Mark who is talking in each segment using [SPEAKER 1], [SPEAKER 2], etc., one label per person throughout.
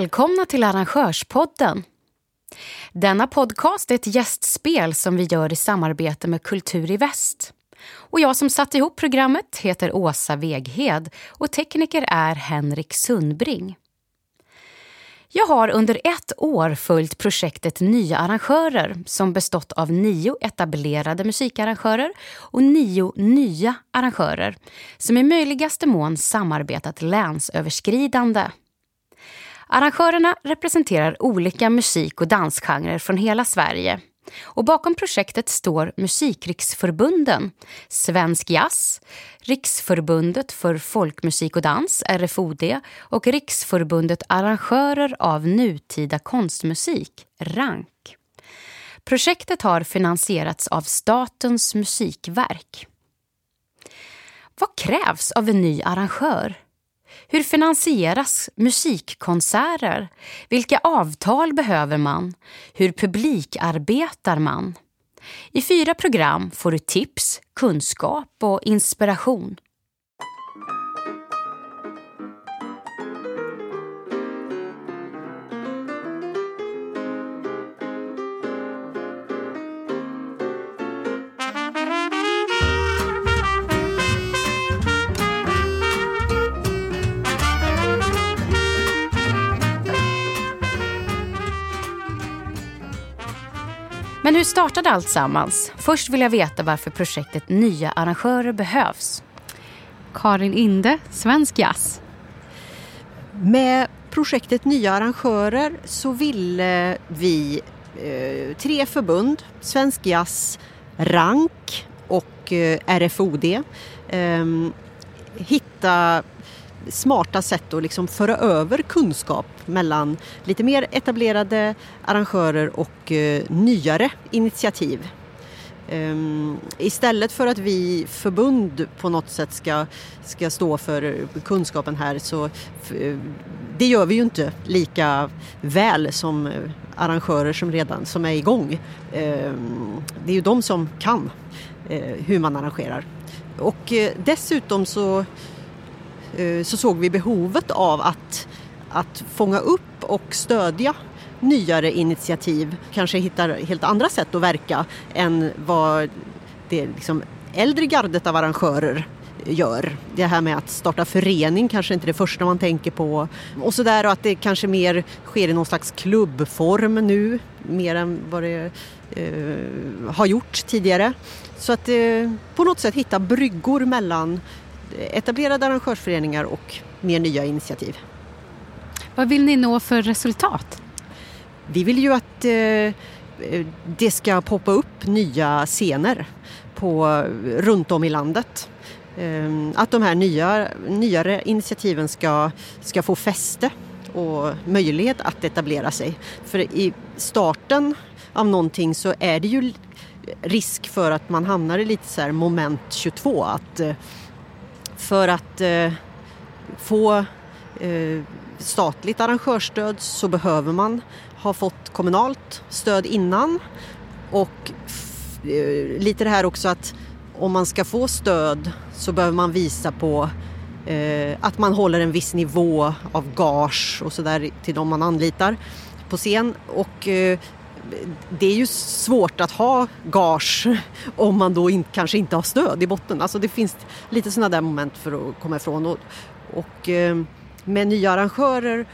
[SPEAKER 1] Välkomna till Arrangörspodden. Denna podcast är ett gästspel som vi gör i samarbete med Kultur i Väst. Och jag som satt ihop programmet heter Åsa Veghed och tekniker är Henrik Sundbring. Jag har under ett år följt projektet Nya arrangörer som bestått av nio etablerade musikarrangörer och nio nya arrangörer som i möjligaste mån samarbetat länsöverskridande. Arrangörerna representerar olika musik- och dansgenrer från hela Sverige. Och bakom projektet står Musikriksförbunden, Svensk Jazz, Riksförbundet för folkmusik och dans, RFOD, och Riksförbundet Arrangörer av nutida konstmusik, RANK. Projektet har finansierats av Statens musikverk. Vad krävs av en ny arrangör? Hur finansieras musikkonserter? Vilka avtal behöver man? Hur publikarbetar man? I fyra program får du tips, kunskap och inspiration. Men hur startade allt sammans? Först vill jag veta varför projektet Nya arrangörer behövs. Karin Inde, Svensk Jazz.
[SPEAKER 2] Med projektet Nya arrangörer så ville vi eh, tre förbund, Svensk Jazz, RANK och eh, RFOD, eh, hitta smarta sätt att liksom föra över kunskap mellan lite mer etablerade arrangörer och eh, nyare initiativ. Um, istället för att vi förbund på något sätt ska, ska stå för kunskapen här så eh, det gör vi ju inte lika väl som arrangörer som redan som är igång. Um, det är ju de som kan uh, hur man arrangerar. Och uh, dessutom så Eh, så såg vi behovet av att, att fånga upp och stödja nyare initiativ, kanske hittar helt andra sätt att verka än vad det liksom äldre gardet av arrangörer gör. Det här med att starta förening kanske inte är det första man tänker på. Och sådär och att det kanske mer sker i någon slags klubbform nu, mer än vad det eh, har gjort tidigare. Så att eh, på något sätt hitta bryggor mellan etablerade arrangörsföreningar och mer nya initiativ.
[SPEAKER 1] Vad vill ni nå för resultat?
[SPEAKER 2] Vi vill ju att eh, det ska poppa upp nya scener på, runt om i landet. Eh, att de här nya, nyare initiativen ska, ska få fäste och möjlighet att etablera sig. För i starten av någonting så är det ju risk för att man hamnar i lite så moment 22. Att eh, för att eh, få eh, statligt arrangörsstöd så behöver man ha fått kommunalt stöd innan. Och eh, lite det här också att om man ska få stöd så behöver man visa på eh, att man håller en viss nivå av gage och sådär till de man anlitar på scen. Och eh, det är ju svårt att ha gage om man då in, kanske inte har stöd i botten. Alltså det finns lite sådana där moment för att komma ifrån. Och, och eh, med nya arrangörer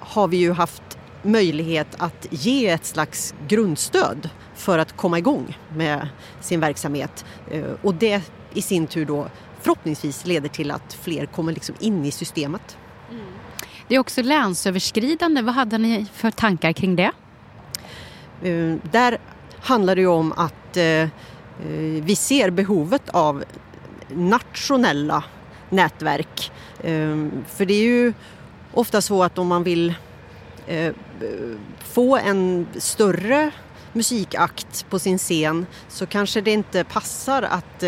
[SPEAKER 2] har vi ju haft möjlighet att ge ett slags grundstöd för att komma igång med sin verksamhet. Eh, och det i sin tur då förhoppningsvis leder till att fler kommer liksom in i systemet. Mm.
[SPEAKER 1] Det är också länsöverskridande. Vad hade ni för tankar kring det?
[SPEAKER 2] Eh, där handlar det ju om att eh, eh vi ser behovet av nationella nätverk. Eh, för det är ju ofta så att om man vill få en större musikakt på sin scen så kanske det inte passar att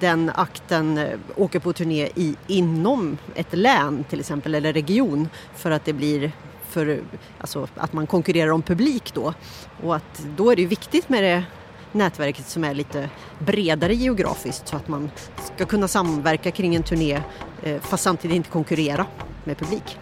[SPEAKER 2] den akten åker på turné i, inom ett län till exempel eller region för att det blir för alltså, att man konkurrerar om publik då. Och att då är det viktigt med det nätverket som är lite bredare geografiskt så att man ska kunna samverka kring en turné eh, fast samtidigt inte konkurrera med publik.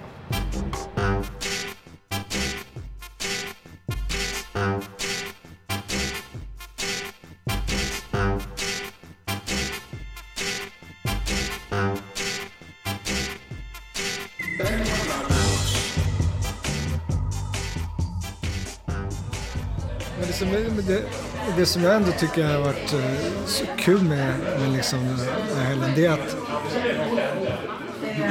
[SPEAKER 3] Det som jag ändå tycker har varit eh, så kul med, med liksom eh, den här helgen, det är att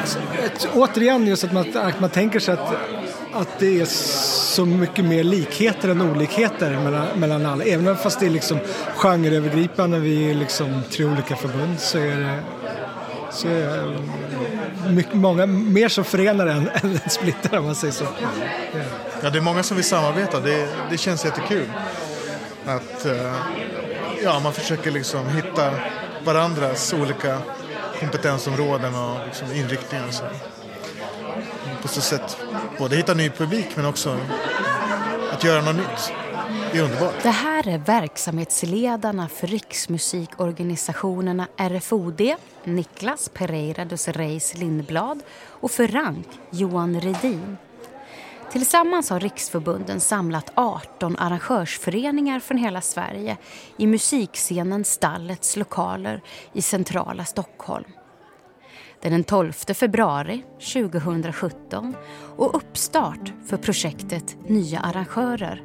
[SPEAKER 3] alltså, ett, återigen just att man, att man tänker sig att, att det är så mycket mer likheter än olikheter mellan, mellan alla. Även fast det är liksom genreövergripande, vi är liksom tre olika förbund så är det så är eh, mycket, många mer som förenar än, än splittrar om man säger så.
[SPEAKER 4] Ja. ja, det är många som vill samarbeta. Det, det känns jättekul. Att eh, ja, man försöker liksom hitta varandras olika kompetensområden och liksom inriktningar. Så. På så sätt både hitta ny publik men också att göra något nytt. Det är underbart.
[SPEAKER 1] Det här är verksamhetsledarna för riksmusikorganisationerna RFOD, Niklas Pereira dos Reis Lindblad och för RANK, Johan Redin. Tillsammans har riksförbunden samlat 18 arrangörsföreningar från hela Sverige i musikscenen Stallets lokaler i centrala Stockholm. Det är den 12 februari 2017 och uppstart för projektet Nya arrangörer.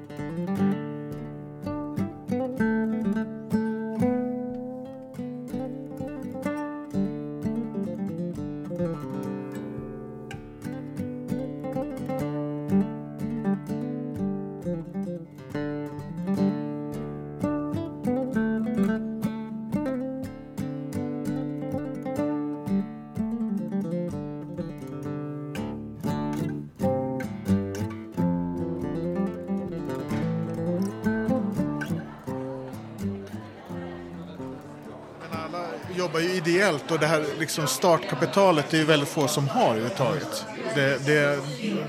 [SPEAKER 4] Ideellt och det här liksom startkapitalet det är ju väldigt få som har överhuvudtaget. Det, det,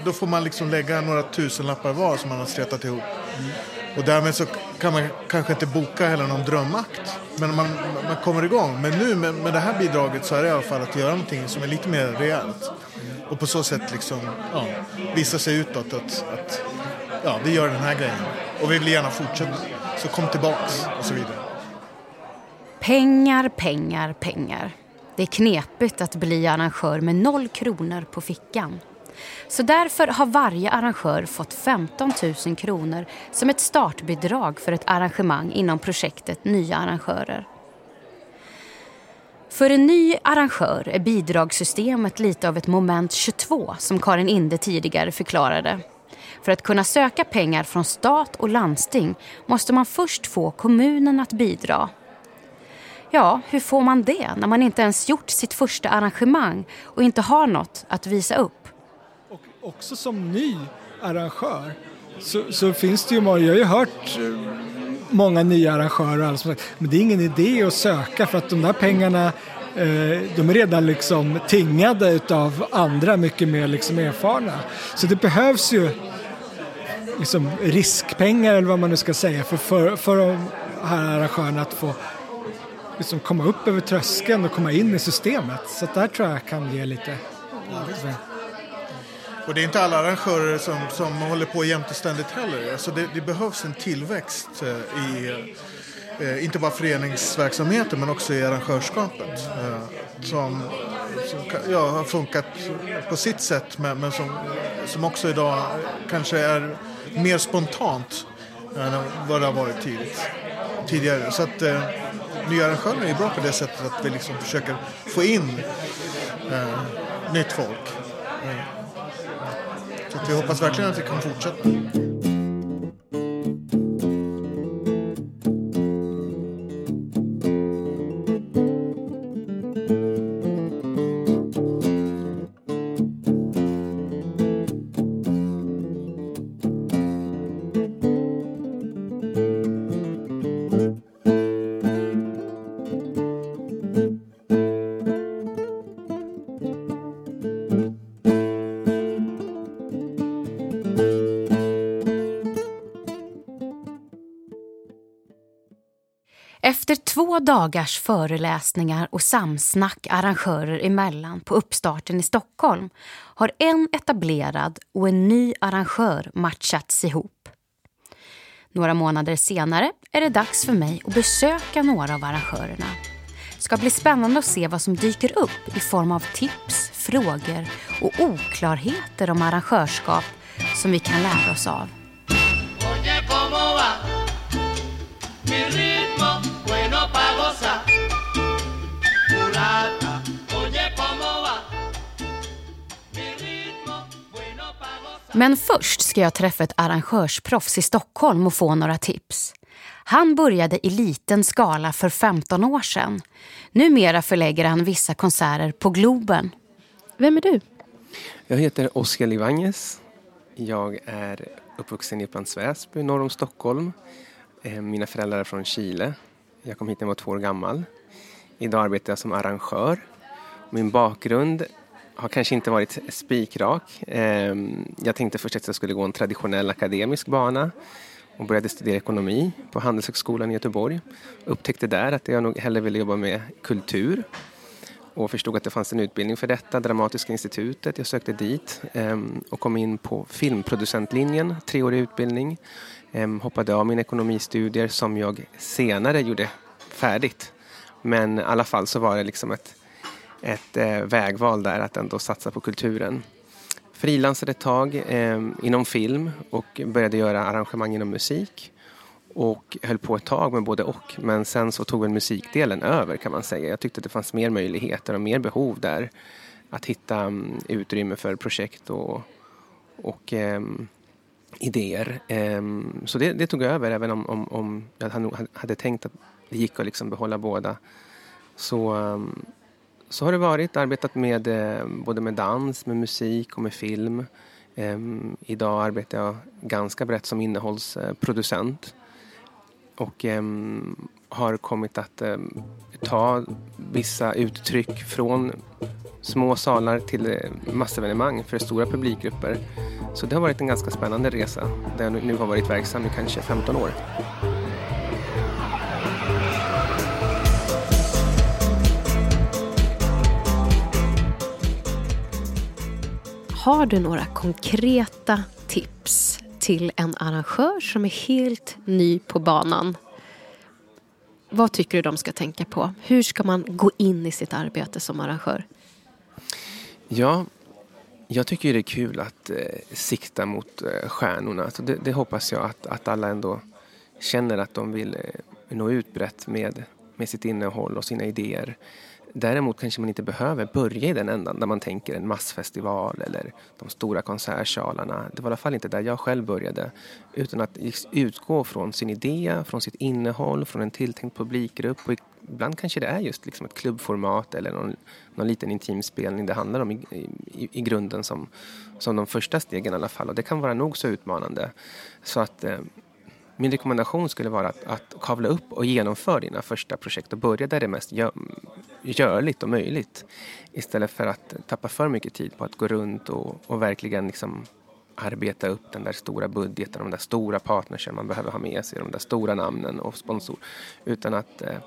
[SPEAKER 4] då får man liksom lägga några tusenlappar var som man har stretat ihop. Mm. Och därmed så kan man kanske inte boka heller någon drömakt. Men man, man kommer igång. Men nu med, med det här bidraget så är det i alla fall att göra någonting som är lite mer rejält. Och på så sätt liksom ja, visa sig utåt att, att ja, vi gör den här grejen. Och vi vill gärna fortsätta. Så kom tillbaks och så vidare.
[SPEAKER 1] Pengar, pengar, pengar. Det är knepigt att bli arrangör med noll kronor på fickan. Så därför har varje arrangör fått 15 000 kronor som ett startbidrag för ett arrangemang inom projektet Nya arrangörer. För en ny arrangör är bidragssystemet lite av ett moment 22 som Karin Inde tidigare förklarade. För att kunna söka pengar från stat och landsting måste man först få kommunen att bidra Ja, hur får man det när man inte ens gjort sitt första arrangemang och inte har något att visa upp?
[SPEAKER 3] Och också som ny arrangör så, så finns det ju många, jag har ju hört eh, många nya arrangörer alltså, men det är ingen idé att söka för att de där pengarna eh, de är redan liksom tingade av andra mycket mer liksom erfarna. Så det behövs ju liksom riskpengar eller vad man nu ska säga för, för, för de här arrangörerna att få liksom komma upp över tröskeln och komma in i systemet. Så där tror jag kan ge lite.
[SPEAKER 4] Och det är inte alla arrangörer som, som håller på jämt och ständigt heller. Alltså det, det behövs en tillväxt eh, i eh, inte bara föreningsverksamheten men också i arrangörskapet. Eh, som, som ja, har funkat på sitt sätt men, men som, som också idag kanske är mer spontant än vad det har varit tidigt, tidigare. Så att, nya är bra på det sättet att vi liksom försöker få in eh, nytt folk. Eh, så vi hoppas verkligen att vi kan fortsätta.
[SPEAKER 1] Två dagars föreläsningar och samsnack arrangörer emellan på uppstarten i Stockholm har en etablerad och en ny arrangör matchats ihop. Några månader senare är det dags för mig att besöka några av arrangörerna. Det ska bli spännande att se vad som dyker upp i form av tips, frågor och oklarheter om arrangörskap som vi kan lära oss av. Men först ska jag träffa ett arrangörsproffs i Stockholm och få några tips. Han började i liten skala för 15 år sedan. Numera förlägger han vissa konserter på Globen. Vem är du?
[SPEAKER 5] Jag heter Oskar Livanges. Jag är uppvuxen i Upplands Väsby norr om Stockholm. Eh, mina föräldrar är från Chile. Jag kom hit när jag var två år gammal. Idag arbetar jag som arrangör. Min bakgrund har kanske inte varit spikrak. Ehm, jag tänkte först att jag skulle gå en traditionell akademisk bana och började studera ekonomi på Handelshögskolan i Göteborg. Upptäckte där att jag nog hellre ville jobba med kultur och förstod att det fanns en utbildning för detta, Dramatiska institutet. Jag sökte dit ehm, och kom in på filmproducentlinjen, treårig utbildning. Ehm, hoppade av mina ekonomistudier som jag senare gjorde färdigt. Men i alla fall så var det liksom ett, ett eh, vägval där att ändå satsa på kulturen. Frilansade ett tag eh, inom film och började göra arrangemang inom musik. Och höll på ett tag med både och. Men sen så tog väl musikdelen över kan man säga. Jag tyckte att det fanns mer möjligheter och mer behov där. Att hitta um, utrymme för projekt och, och um, idéer. Um, så det, det, tog över även om, om, om jag hade, hade tänkt att det gick att liksom behålla båda. Så, ehm, så har det varit. Arbetat med eh, både med dans, med musik och med film. Ehm, idag arbetar jag ganska brett som innehållsproducent och um, har kommit att um, ta vissa uttryck från små salar till eh, massevenemang för stora publikgrupper. Så det har varit en ganska spännande resa där jag nu har varit verksam i kanske 15 år.
[SPEAKER 1] Har du några konkreta tips till en arrangör som är helt ny på banan. Vad tycker du de ska tänka på? Hur ska man gå in i sitt arbete som arrangör?
[SPEAKER 5] Ja, jag tycker det är kul att eh, sikta mot eh, stjärnorna. Så det, det, hoppas jag att, att alla ändå känner att de vill eh, nå ut brett med, med sitt innehåll och sina idéer. Däremot kanske man inte behöver börja i den ändan där man tänker en massfestival eller de stora konsertsalarna. Det var i alla fall inte där jag själv började. Utan att utgå från sin idé, från sitt innehåll, från en tilltänkt publikgrupp. Och ibland kanske det är just liksom ett klubbformat eller någon, någon liten intimspelning det handlar om i, i, i, grunden som, som de första stegen i alla fall. Och det kan vara nog så utmanande. Så att eh, min rekommendation skulle vara att, att kavla upp och genomföra dina första projekt och börja där det är mest gör, görligt och möjligt. Istället för att tappa för mycket tid på att gå runt och, och verkligen liksom arbeta upp den där stora budgeten, de där stora partnersen man behöver ha med sig, de där stora namnen och sponsor. Utan att eh,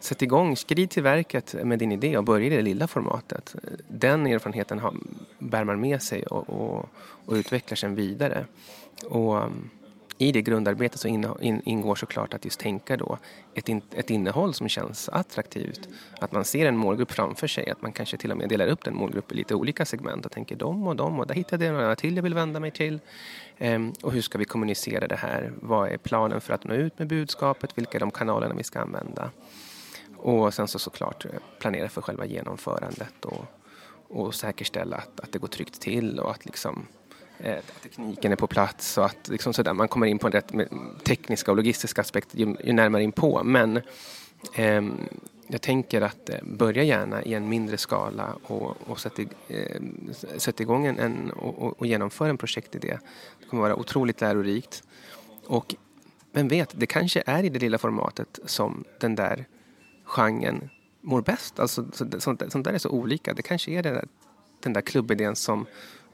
[SPEAKER 5] sätta igång, skrid till verket med din idé och börja i det lilla formatet. Den erfarenheten har, bär man med sig och, och, och utvecklar sen vidare. Och, mm, i det grundarbetet så ingår såklart att just tänka då ett, in, ett innehåll som känns attraktivt. Att man ser en målgrupp framför sig, att man kanske till och med delar upp den målgruppen i lite olika segment och tänker de och de och där hittade jag några till jag vill vända mig till. Ehm, och hur ska vi kommunicera det här? Vad är planen för att nå ut med budskapet? Vilka är de kanalerna vi ska använda? Och sen så såklart eh, planera för själva genomförandet och, och säkerställa att, att det går tryggt till och att liksom att tekniken är på plats och att liksom sådär, man kommer in på en rätt tekniska och logistiska aspekter ju, ju närmare in på. Men eh, jag tänker att eh, börja gärna i en mindre skala och, och sätta, eh, sätta igång en, en och, och genomföra en projektidé. Det kommer vara otroligt lärorikt. Och vem vet, det kanske är i det lilla formatet som den där genren mår bäst. Alltså, sånt, sånt där är så olika. Det kanske är den där, den där klubbidén som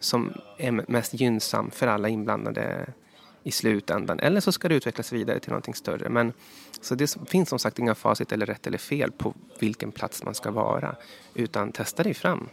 [SPEAKER 5] som är mest gynnsam för alla inblandade i slutändan. Eller så ska det utvecklas vidare till någonting större. Men, så det finns som sagt inga facit eller rätt eller fel på vilken plats man ska vara. Utan testa dig fram.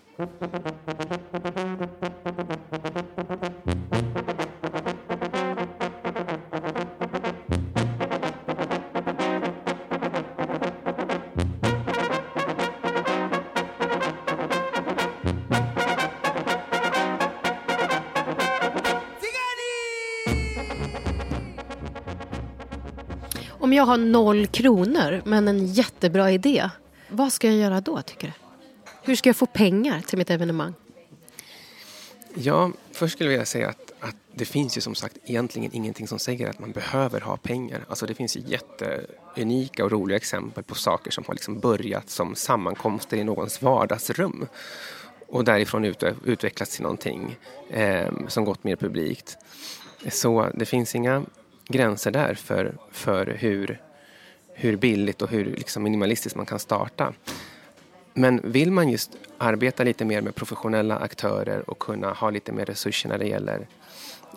[SPEAKER 1] Jag har noll kronor men en jättebra idé, vad ska jag göra då tycker du? Hur ska jag få pengar till mitt evenemang?
[SPEAKER 5] Ja, först skulle jag vilja säga att, att det finns ju som sagt egentligen ingenting som säger att man behöver ha pengar. Alltså det finns ju jätteunika och roliga exempel på saker som har liksom börjat som sammankomster i någons vardagsrum och därifrån ut, utvecklats till någonting eh, som gått mer publikt. Så det finns inga gränser där för, för hur, hur billigt och hur liksom minimalistiskt man kan starta. Men vill man just arbeta lite mer med professionella aktörer och kunna ha lite mer resurser när det gäller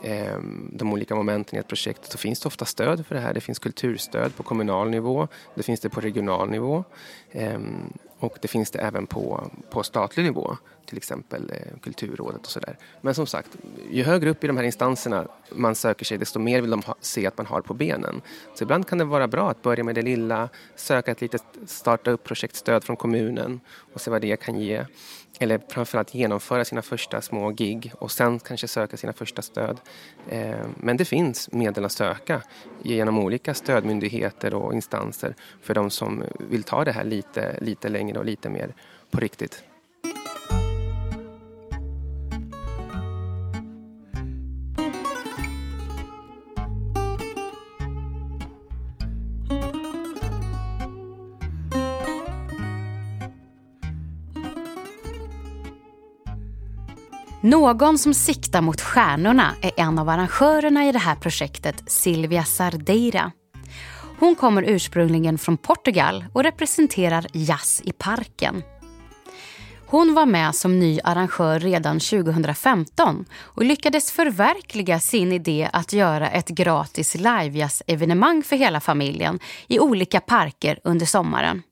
[SPEAKER 5] Ehm, de olika momenten i ett projekt så finns det ofta stöd för det här. Det finns kulturstöd på kommunal nivå, det finns det på regional nivå ehm, och det finns det även på, på statlig nivå, till exempel eh, Kulturrådet och sådär. Men som sagt, ju högre upp i de här instanserna man söker sig, desto mer vill de ha, se att man har på benen. Så ibland kan det vara bra att börja med det lilla, söka ett litet starta upp projektstöd från kommunen och se vad det kan ge eller framförallt genomföra sina första små gig och sen kanske söka sina första stöd. Eh, men det finns medel att söka genom olika stödmyndigheter och instanser för de som vill ta det här lite, lite längre och lite mer på riktigt.
[SPEAKER 1] Någon som siktar mot stjärnorna är en av arrangörerna i det här projektet, Silvia Sardeira. Hon kommer ursprungligen från Portugal och representerar Jazz i parken. Hon var med som ny arrangör redan 2015 och lyckades förverkliga sin idé att göra ett gratis livejazz-evenemang för hela familjen i olika parker under sommaren.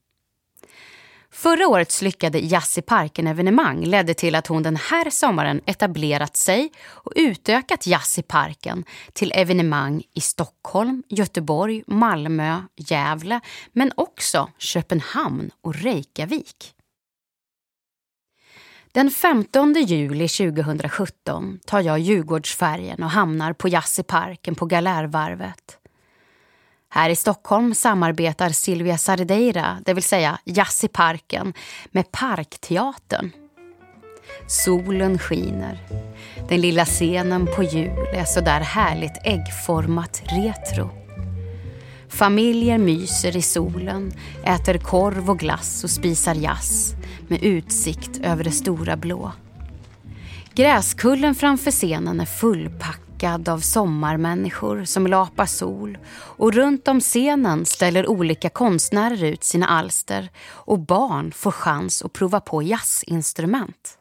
[SPEAKER 1] Förra årets lyckade Jazz i parken-evenemang ledde till att hon den här sommaren etablerat sig och utökat Jazz i parken till evenemang i Stockholm, Göteborg, Malmö, Gävle men också Köpenhamn och Reykjavik. Den 15 juli 2017 tar jag Djurgårdsfärjan och hamnar på Jazz i parken på Galärvarvet. Här i Stockholm samarbetar Silvia Sardeira, det vill säga Jazz i parken, med Parkteatern. Solen skiner. Den lilla scenen på hjul är så där härligt äggformat retro. Familjer myser i solen, äter korv och glass och spisar jazz med utsikt över det stora blå. Gräskullen framför scenen är fullpackad packad av sommarmänniskor som lapar sol och runt om scenen ställer olika konstnärer ut sina alster och barn får chans att prova på jazzinstrument.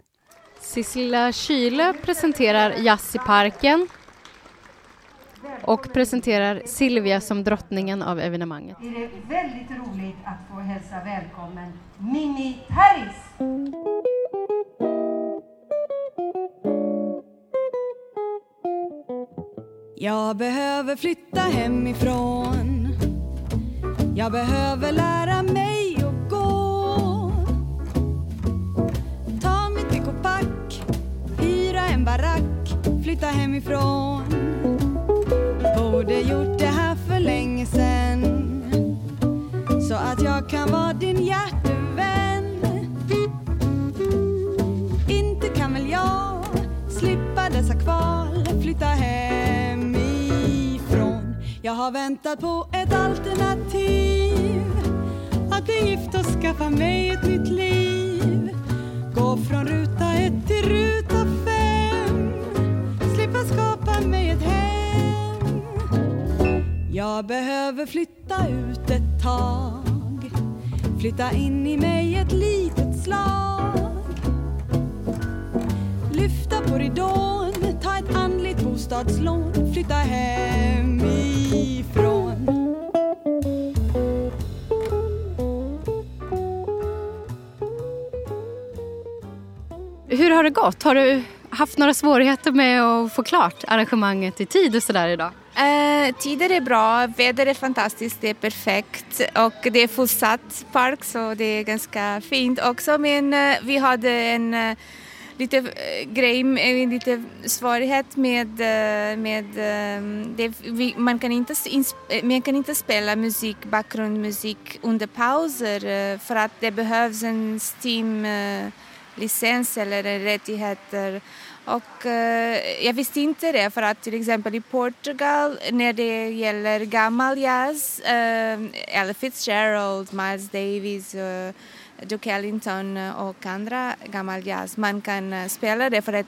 [SPEAKER 6] Sissela Kyle presenterar Jazz i parken och presenterar Silvia som drottningen av evenemanget.
[SPEAKER 7] Det är väldigt roligt att få hälsa välkommen Mimi Harris.
[SPEAKER 8] Jag behöver flytta hemifrån. Jag behöver lära mig har väntat på ett alternativ. Att bli gift och skaffa mig ett nytt liv. Gå från ruta ett till ruta fem. Slippa skapa mig ett hem. Jag behöver flytta ut ett tag. Flytta in i mig ett litet slag. Lyfta på ridån, ta ett andligt bostadslån Flytta hemifrån
[SPEAKER 6] Hur har det gått? Har du haft några svårigheter med att få klart arrangemanget i tid och sådär idag?
[SPEAKER 9] Eh, tider är bra, väder är fantastiskt, det är perfekt och det är fullsatt park så det är ganska fint också men eh, vi hade en eh, lite eh, grej, eh, lite svårighet med, eh, med ehm, det, vi, man, kan inte, man kan inte spela musik, bakgrundmusik under pauser för att det behövs en stim licens eller rättigheter. Och jag visste inte det för att till exempel i Portugal när det gäller gammal jazz, Ella Fitzgerald, Miles Davis, Duke Ellington och andra gammal jazz, man kan eh, spela det för att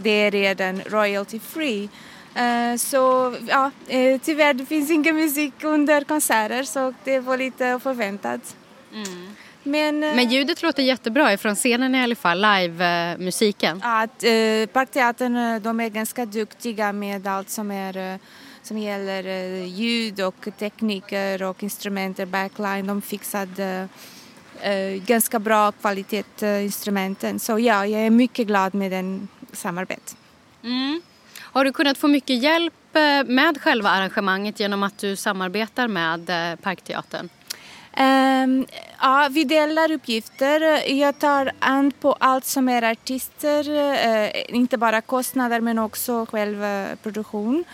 [SPEAKER 9] det är redan royalty free. Eh, så ja, eh, tyvärr det finns ingen musik under konserter så det var lite förväntat. Men, eh,
[SPEAKER 6] Men ljudet låter jättebra ifrån scenen i alla fall, live-musiken.
[SPEAKER 9] att eh, Parkteatern de är ganska duktiga med allt som, är, som gäller ljud och tekniker och instrumenter, backline. De fixade Eh, ganska bra kvalitet instrumenten. Så ja, jag är mycket glad med den samarbetet.
[SPEAKER 6] Mm. Har du kunnat få mycket hjälp eh, med själva arrangemanget genom att du samarbetar med eh, Parkteatern?
[SPEAKER 9] Um, ja, vi delar uppgifter. Jag tar an på allt som är artister, uh, inte bara kostnader men också själva eh, produktion.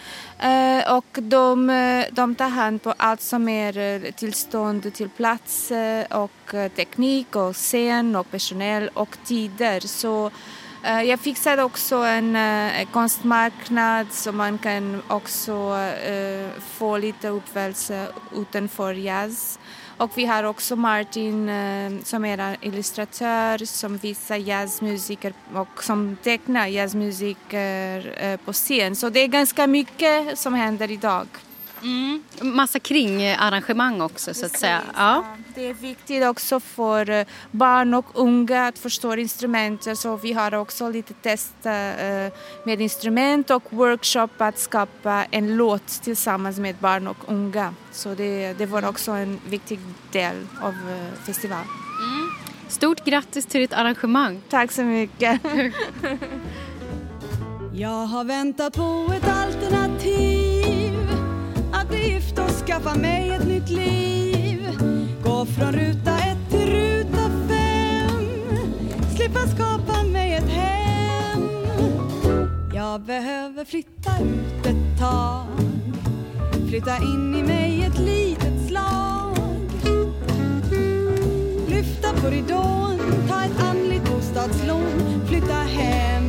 [SPEAKER 9] Uh, och de, de tar hand på allt som är tillstånd till plats och teknik och scen och personal och tider. Så Jag fixade också en uh, konstmarknad så man kan också uh, få lite upplevelse utanför jazz. Och vi har också Martin eh, som är illustratör som visar jazzmusiker och som tecknar jazzmusiker eh, på scen. Så det är ganska mycket som händer idag.
[SPEAKER 6] Mm. Massa kringarrangemang också så att säga. Ja.
[SPEAKER 9] Det är viktigt också för eh, barn och unga att förstå instrument. Så vi har också lite test eh, med instrument och workshop att skapa en låt tillsammans med barn och unga. Så det, det var också en viktig del av eh, festivalen.
[SPEAKER 6] Stort grattis till ditt arrangemang.
[SPEAKER 9] Tack så mycket.
[SPEAKER 8] Jag har väntat på ett alternativ att bli gift och skaffa mig ett nytt liv. Gå från ruta ett till ruta fem. Slippa skapa mig ett hem. Jag behöver flytta ut ett tag. Flytta in i mig ett litet slag. Lyfta på ridån, ta ett andligt bostadslån. Flytta hem.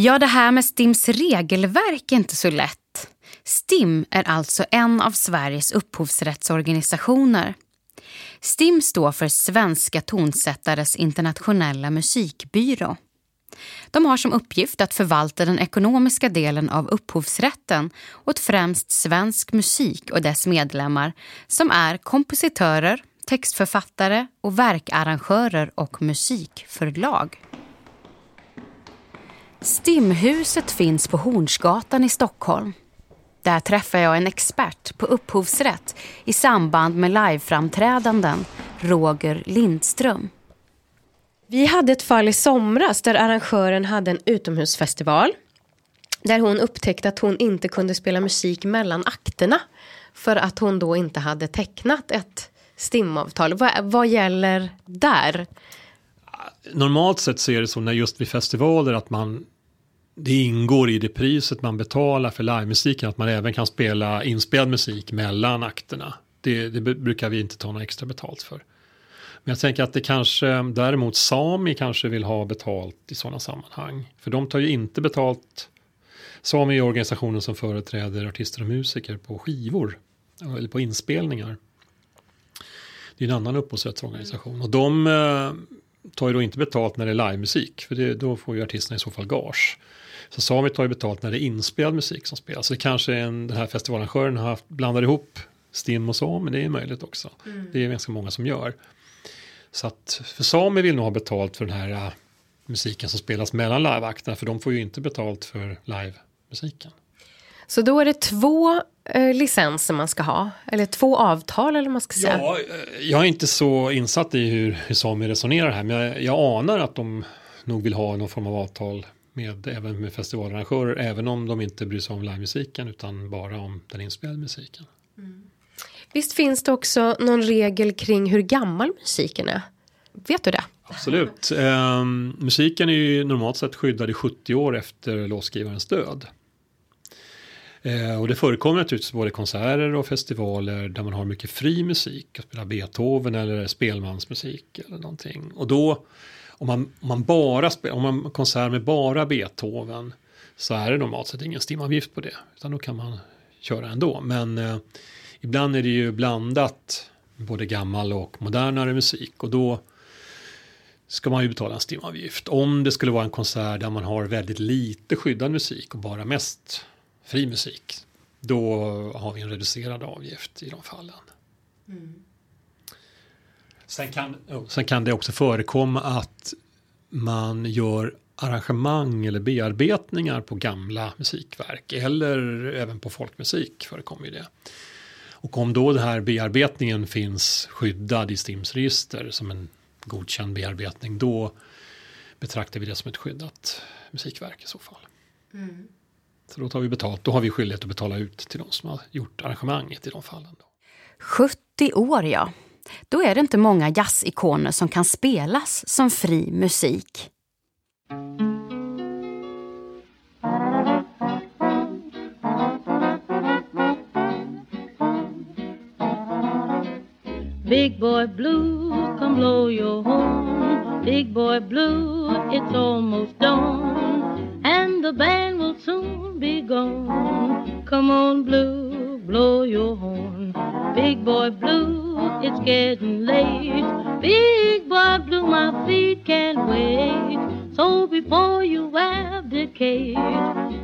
[SPEAKER 1] Ja, det här med STIMs regelverk är inte så lätt. STIM är alltså en av Sveriges upphovsrättsorganisationer. STIM står för Svenska tonsättares internationella musikbyrå. De har som uppgift att förvalta den ekonomiska delen av upphovsrätten åt främst svensk musik och dess medlemmar som är kompositörer, textförfattare och verkarrangörer och musikförlag. Stimhuset finns på Hornsgatan i Stockholm. Där träffar jag en expert på upphovsrätt i samband med liveframträdanden, Roger Lindström.
[SPEAKER 10] Vi hade ett fall i somras där arrangören hade en utomhusfestival. Där hon upptäckte att hon inte kunde spela musik mellan akterna. För att hon då inte hade tecknat ett stimavtal. Vad, vad gäller där?
[SPEAKER 11] Normalt sett så är det så när just vid festivaler att man det ingår i det priset man betalar för livemusiken att man även kan spela inspelad musik mellan akterna. Det, det brukar vi inte ta något extra betalt för. Men jag tänker att det kanske däremot Sami kanske vill ha betalt i sådana sammanhang. För de tar ju inte betalt. Sami är organisationen som företräder artister och musiker på skivor eller på inspelningar. Det är en annan upphovsrättsorganisation och de eh, tar ju då inte betalt när det är livemusik för det, då får ju artisterna i så fall gage. Så Sami tar ju betalt när det är inspelad musik som spelas. Så det kanske en, den här festivalarrangören har haft, blandar ihop Stim och Sami, det är möjligt också.
[SPEAKER 10] Mm.
[SPEAKER 11] Det är ganska många som gör. Så att för Sami vill nog ha betalt för den här uh, musiken som spelas mellan liveakterna för de får ju inte betalt för livemusiken.
[SPEAKER 10] Så då är det två eh, licenser man ska ha. Eller två avtal eller vad man ska säga.
[SPEAKER 11] Ja, eh, jag är inte så insatt i hur, hur Sami resonerar här men jag, jag anar att de nog vill ha någon form av avtal med, även med festivalarrangörer även om de inte bryr sig om livemusiken utan bara om den inspelade musiken.
[SPEAKER 10] Visst finns det också någon regel kring hur gammal musiken är? Vet du det?
[SPEAKER 11] Absolut. Eh, musiken är ju normalt sett skyddad i 70 år efter låtskrivarens död. Eh, och det förekommer naturligtvis både konserter och festivaler där man har mycket fri musik, att spela Beethoven eller spelmansmusik eller någonting. Och då, om man, om man bara spelar, om man konsert med bara Beethoven så är det normalt sett ingen stimavgift på det, utan då kan man köra ändå. Men eh, ibland är det ju blandat både gammal och modernare musik och då ska man ju betala en stimavgift. Om det skulle vara en konsert där man har väldigt lite skyddad musik och bara mest fri musik, då har vi en reducerad avgift i de fallen. Mm. Sen, kan, sen kan det också förekomma att man gör arrangemang eller bearbetningar på gamla musikverk eller även på folkmusik förekommer ju det. Och om då den här bearbetningen finns skyddad i STIMs register som en godkänd bearbetning då betraktar vi det som ett skyddat musikverk i så fall. Mm. Så då tar vi betalt, då har vi skyldighet att betala ut till de som har gjort arrangemanget i de fallen. Då.
[SPEAKER 1] 70 år ja. Då är det inte många jazzikoner som kan spelas som fri musik.
[SPEAKER 12] Big boy blue, come blow your horn. Big boy blue, it's almost dawn. And the band will soon be gone. Come on, blue, blow your horn. Big boy blue, it's getting late. Big boy blue, my feet can't wait. So before you abdicate,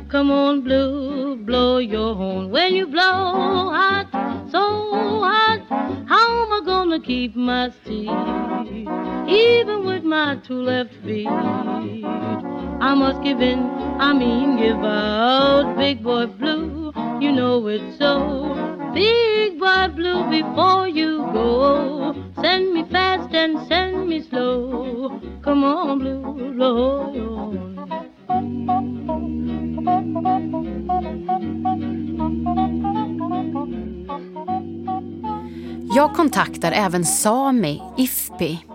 [SPEAKER 12] come on, blue, blow your horn. When you blow hot, so hot, how am I gonna keep my seat? Even with my two left feet, I must give in, I mean give out. Big boy blue, you know it's so. Big boy blue, before you go, send me fast and send me slow. Come on, blue, blow your.
[SPEAKER 1] Jag kontaktar även Sami, IFPI.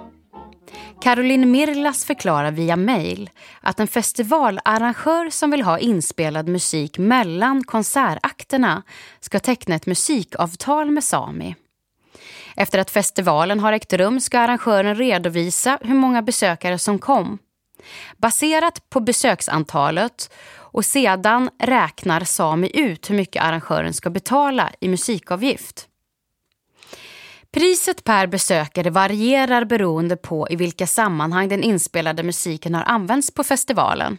[SPEAKER 1] Caroline Mirlas förklarar via mejl att en festivalarrangör som vill ha inspelad musik mellan konsertakterna ska teckna ett musikavtal med Sami. Efter att festivalen har ägt rum ska arrangören redovisa hur många besökare som kom. Baserat på besöksantalet och sedan räknar Sami ut hur mycket arrangören ska betala i musikavgift. Priset per besökare varierar beroende på i vilka sammanhang den inspelade musiken har använts på festivalen.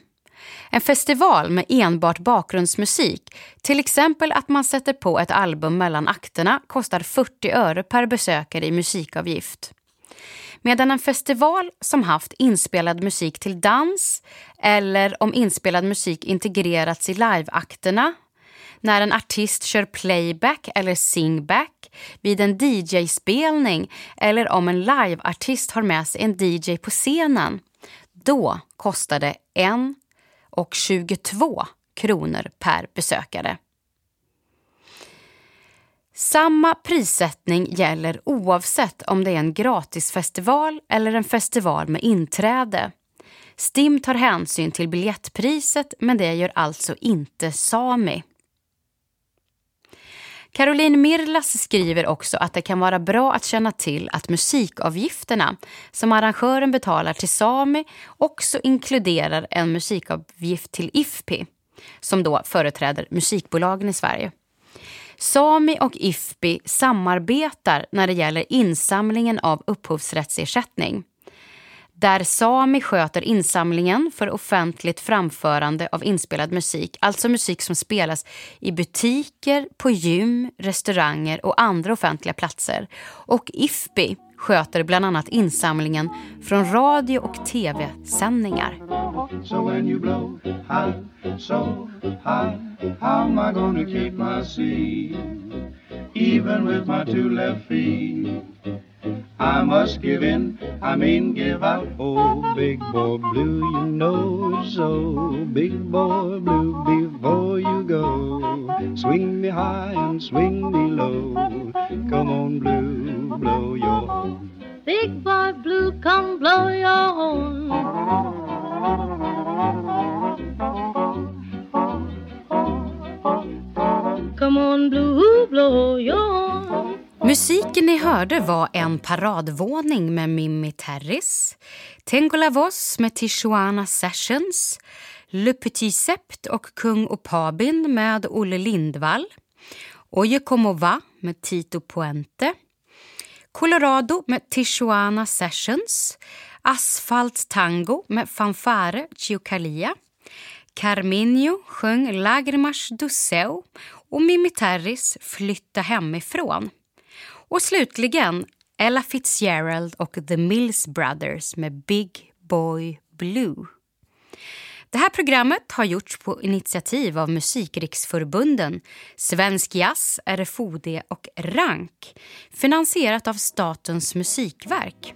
[SPEAKER 1] En festival med enbart bakgrundsmusik, till exempel att man sätter på ett album mellan akterna, kostar 40 öre per besökare i musikavgift. Medan en festival som haft inspelad musik till dans eller om inspelad musik integrerats i liveakterna när en artist kör playback eller singback vid en DJ-spelning eller om en liveartist har med sig en DJ på scenen. Då kostar det 1 och 22 kronor per besökare. Samma prissättning gäller oavsett om det är en gratisfestival eller en festival med inträde. STIM tar hänsyn till biljettpriset men det gör alltså inte Sami. Caroline Mirlas skriver också att det kan vara bra att känna till att musikavgifterna som arrangören betalar till Sami också inkluderar en musikavgift till IFPI som då företräder musikbolagen i Sverige. Sami och IFPI samarbetar när det gäller insamlingen av upphovsrättsersättning där Sami sköter insamlingen för offentligt framförande av inspelad musik, alltså musik som spelas i butiker, på gym, restauranger och andra offentliga platser. Och IFPI sköter bland annat insamlingen från radio och tv-sändningar. So I must give in, I mean give out. Oh, big boy blue, you know so. Big boy blue, before you go,
[SPEAKER 13] Swing me high and swing me low. Come on, blue, blow your horn.
[SPEAKER 12] Big boy blue, come blow your horn. Come on blue, blow your horn.
[SPEAKER 1] Musiken ni hörde var En paradvåning med Mimmi Terris, Tengo la voz med Tijuana Sessions, Le Petit Sept och Kung och Pabin med Olle Lindvall, Oye como va med Tito Puente, Colorado med Tijuana Sessions, Asfalt Tango med Fanfare Chiocalia, Carminho sjöng Lagrimas do Seu och Mimmi Terris Flytta hemifrån. Och slutligen Ella Fitzgerald och The Mills Brothers med Big Boy Blue. Det här programmet har gjorts på initiativ av Musikriksförbunden Svensk Jazz, RFOD och RANK finansierat av Statens musikverk.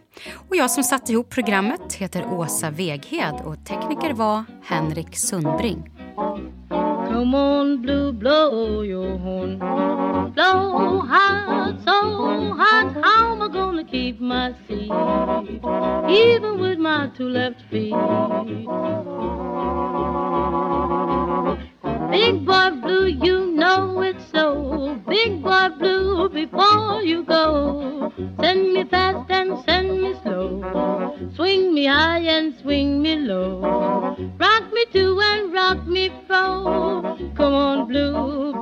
[SPEAKER 1] Och jag som satte ihop programmet heter Åsa Veghed och tekniker var Henrik Sundbring.
[SPEAKER 12] Come on, blue, blow your horn. Blow hot, so hot. How am I gonna keep my seat? Even with my two left feet. Big boy blue, you know it's so. Big boy blue, before you go, send me fast and send me slow. Swing me high and swing me low. Rock me to and rock me fro. Come on, blue,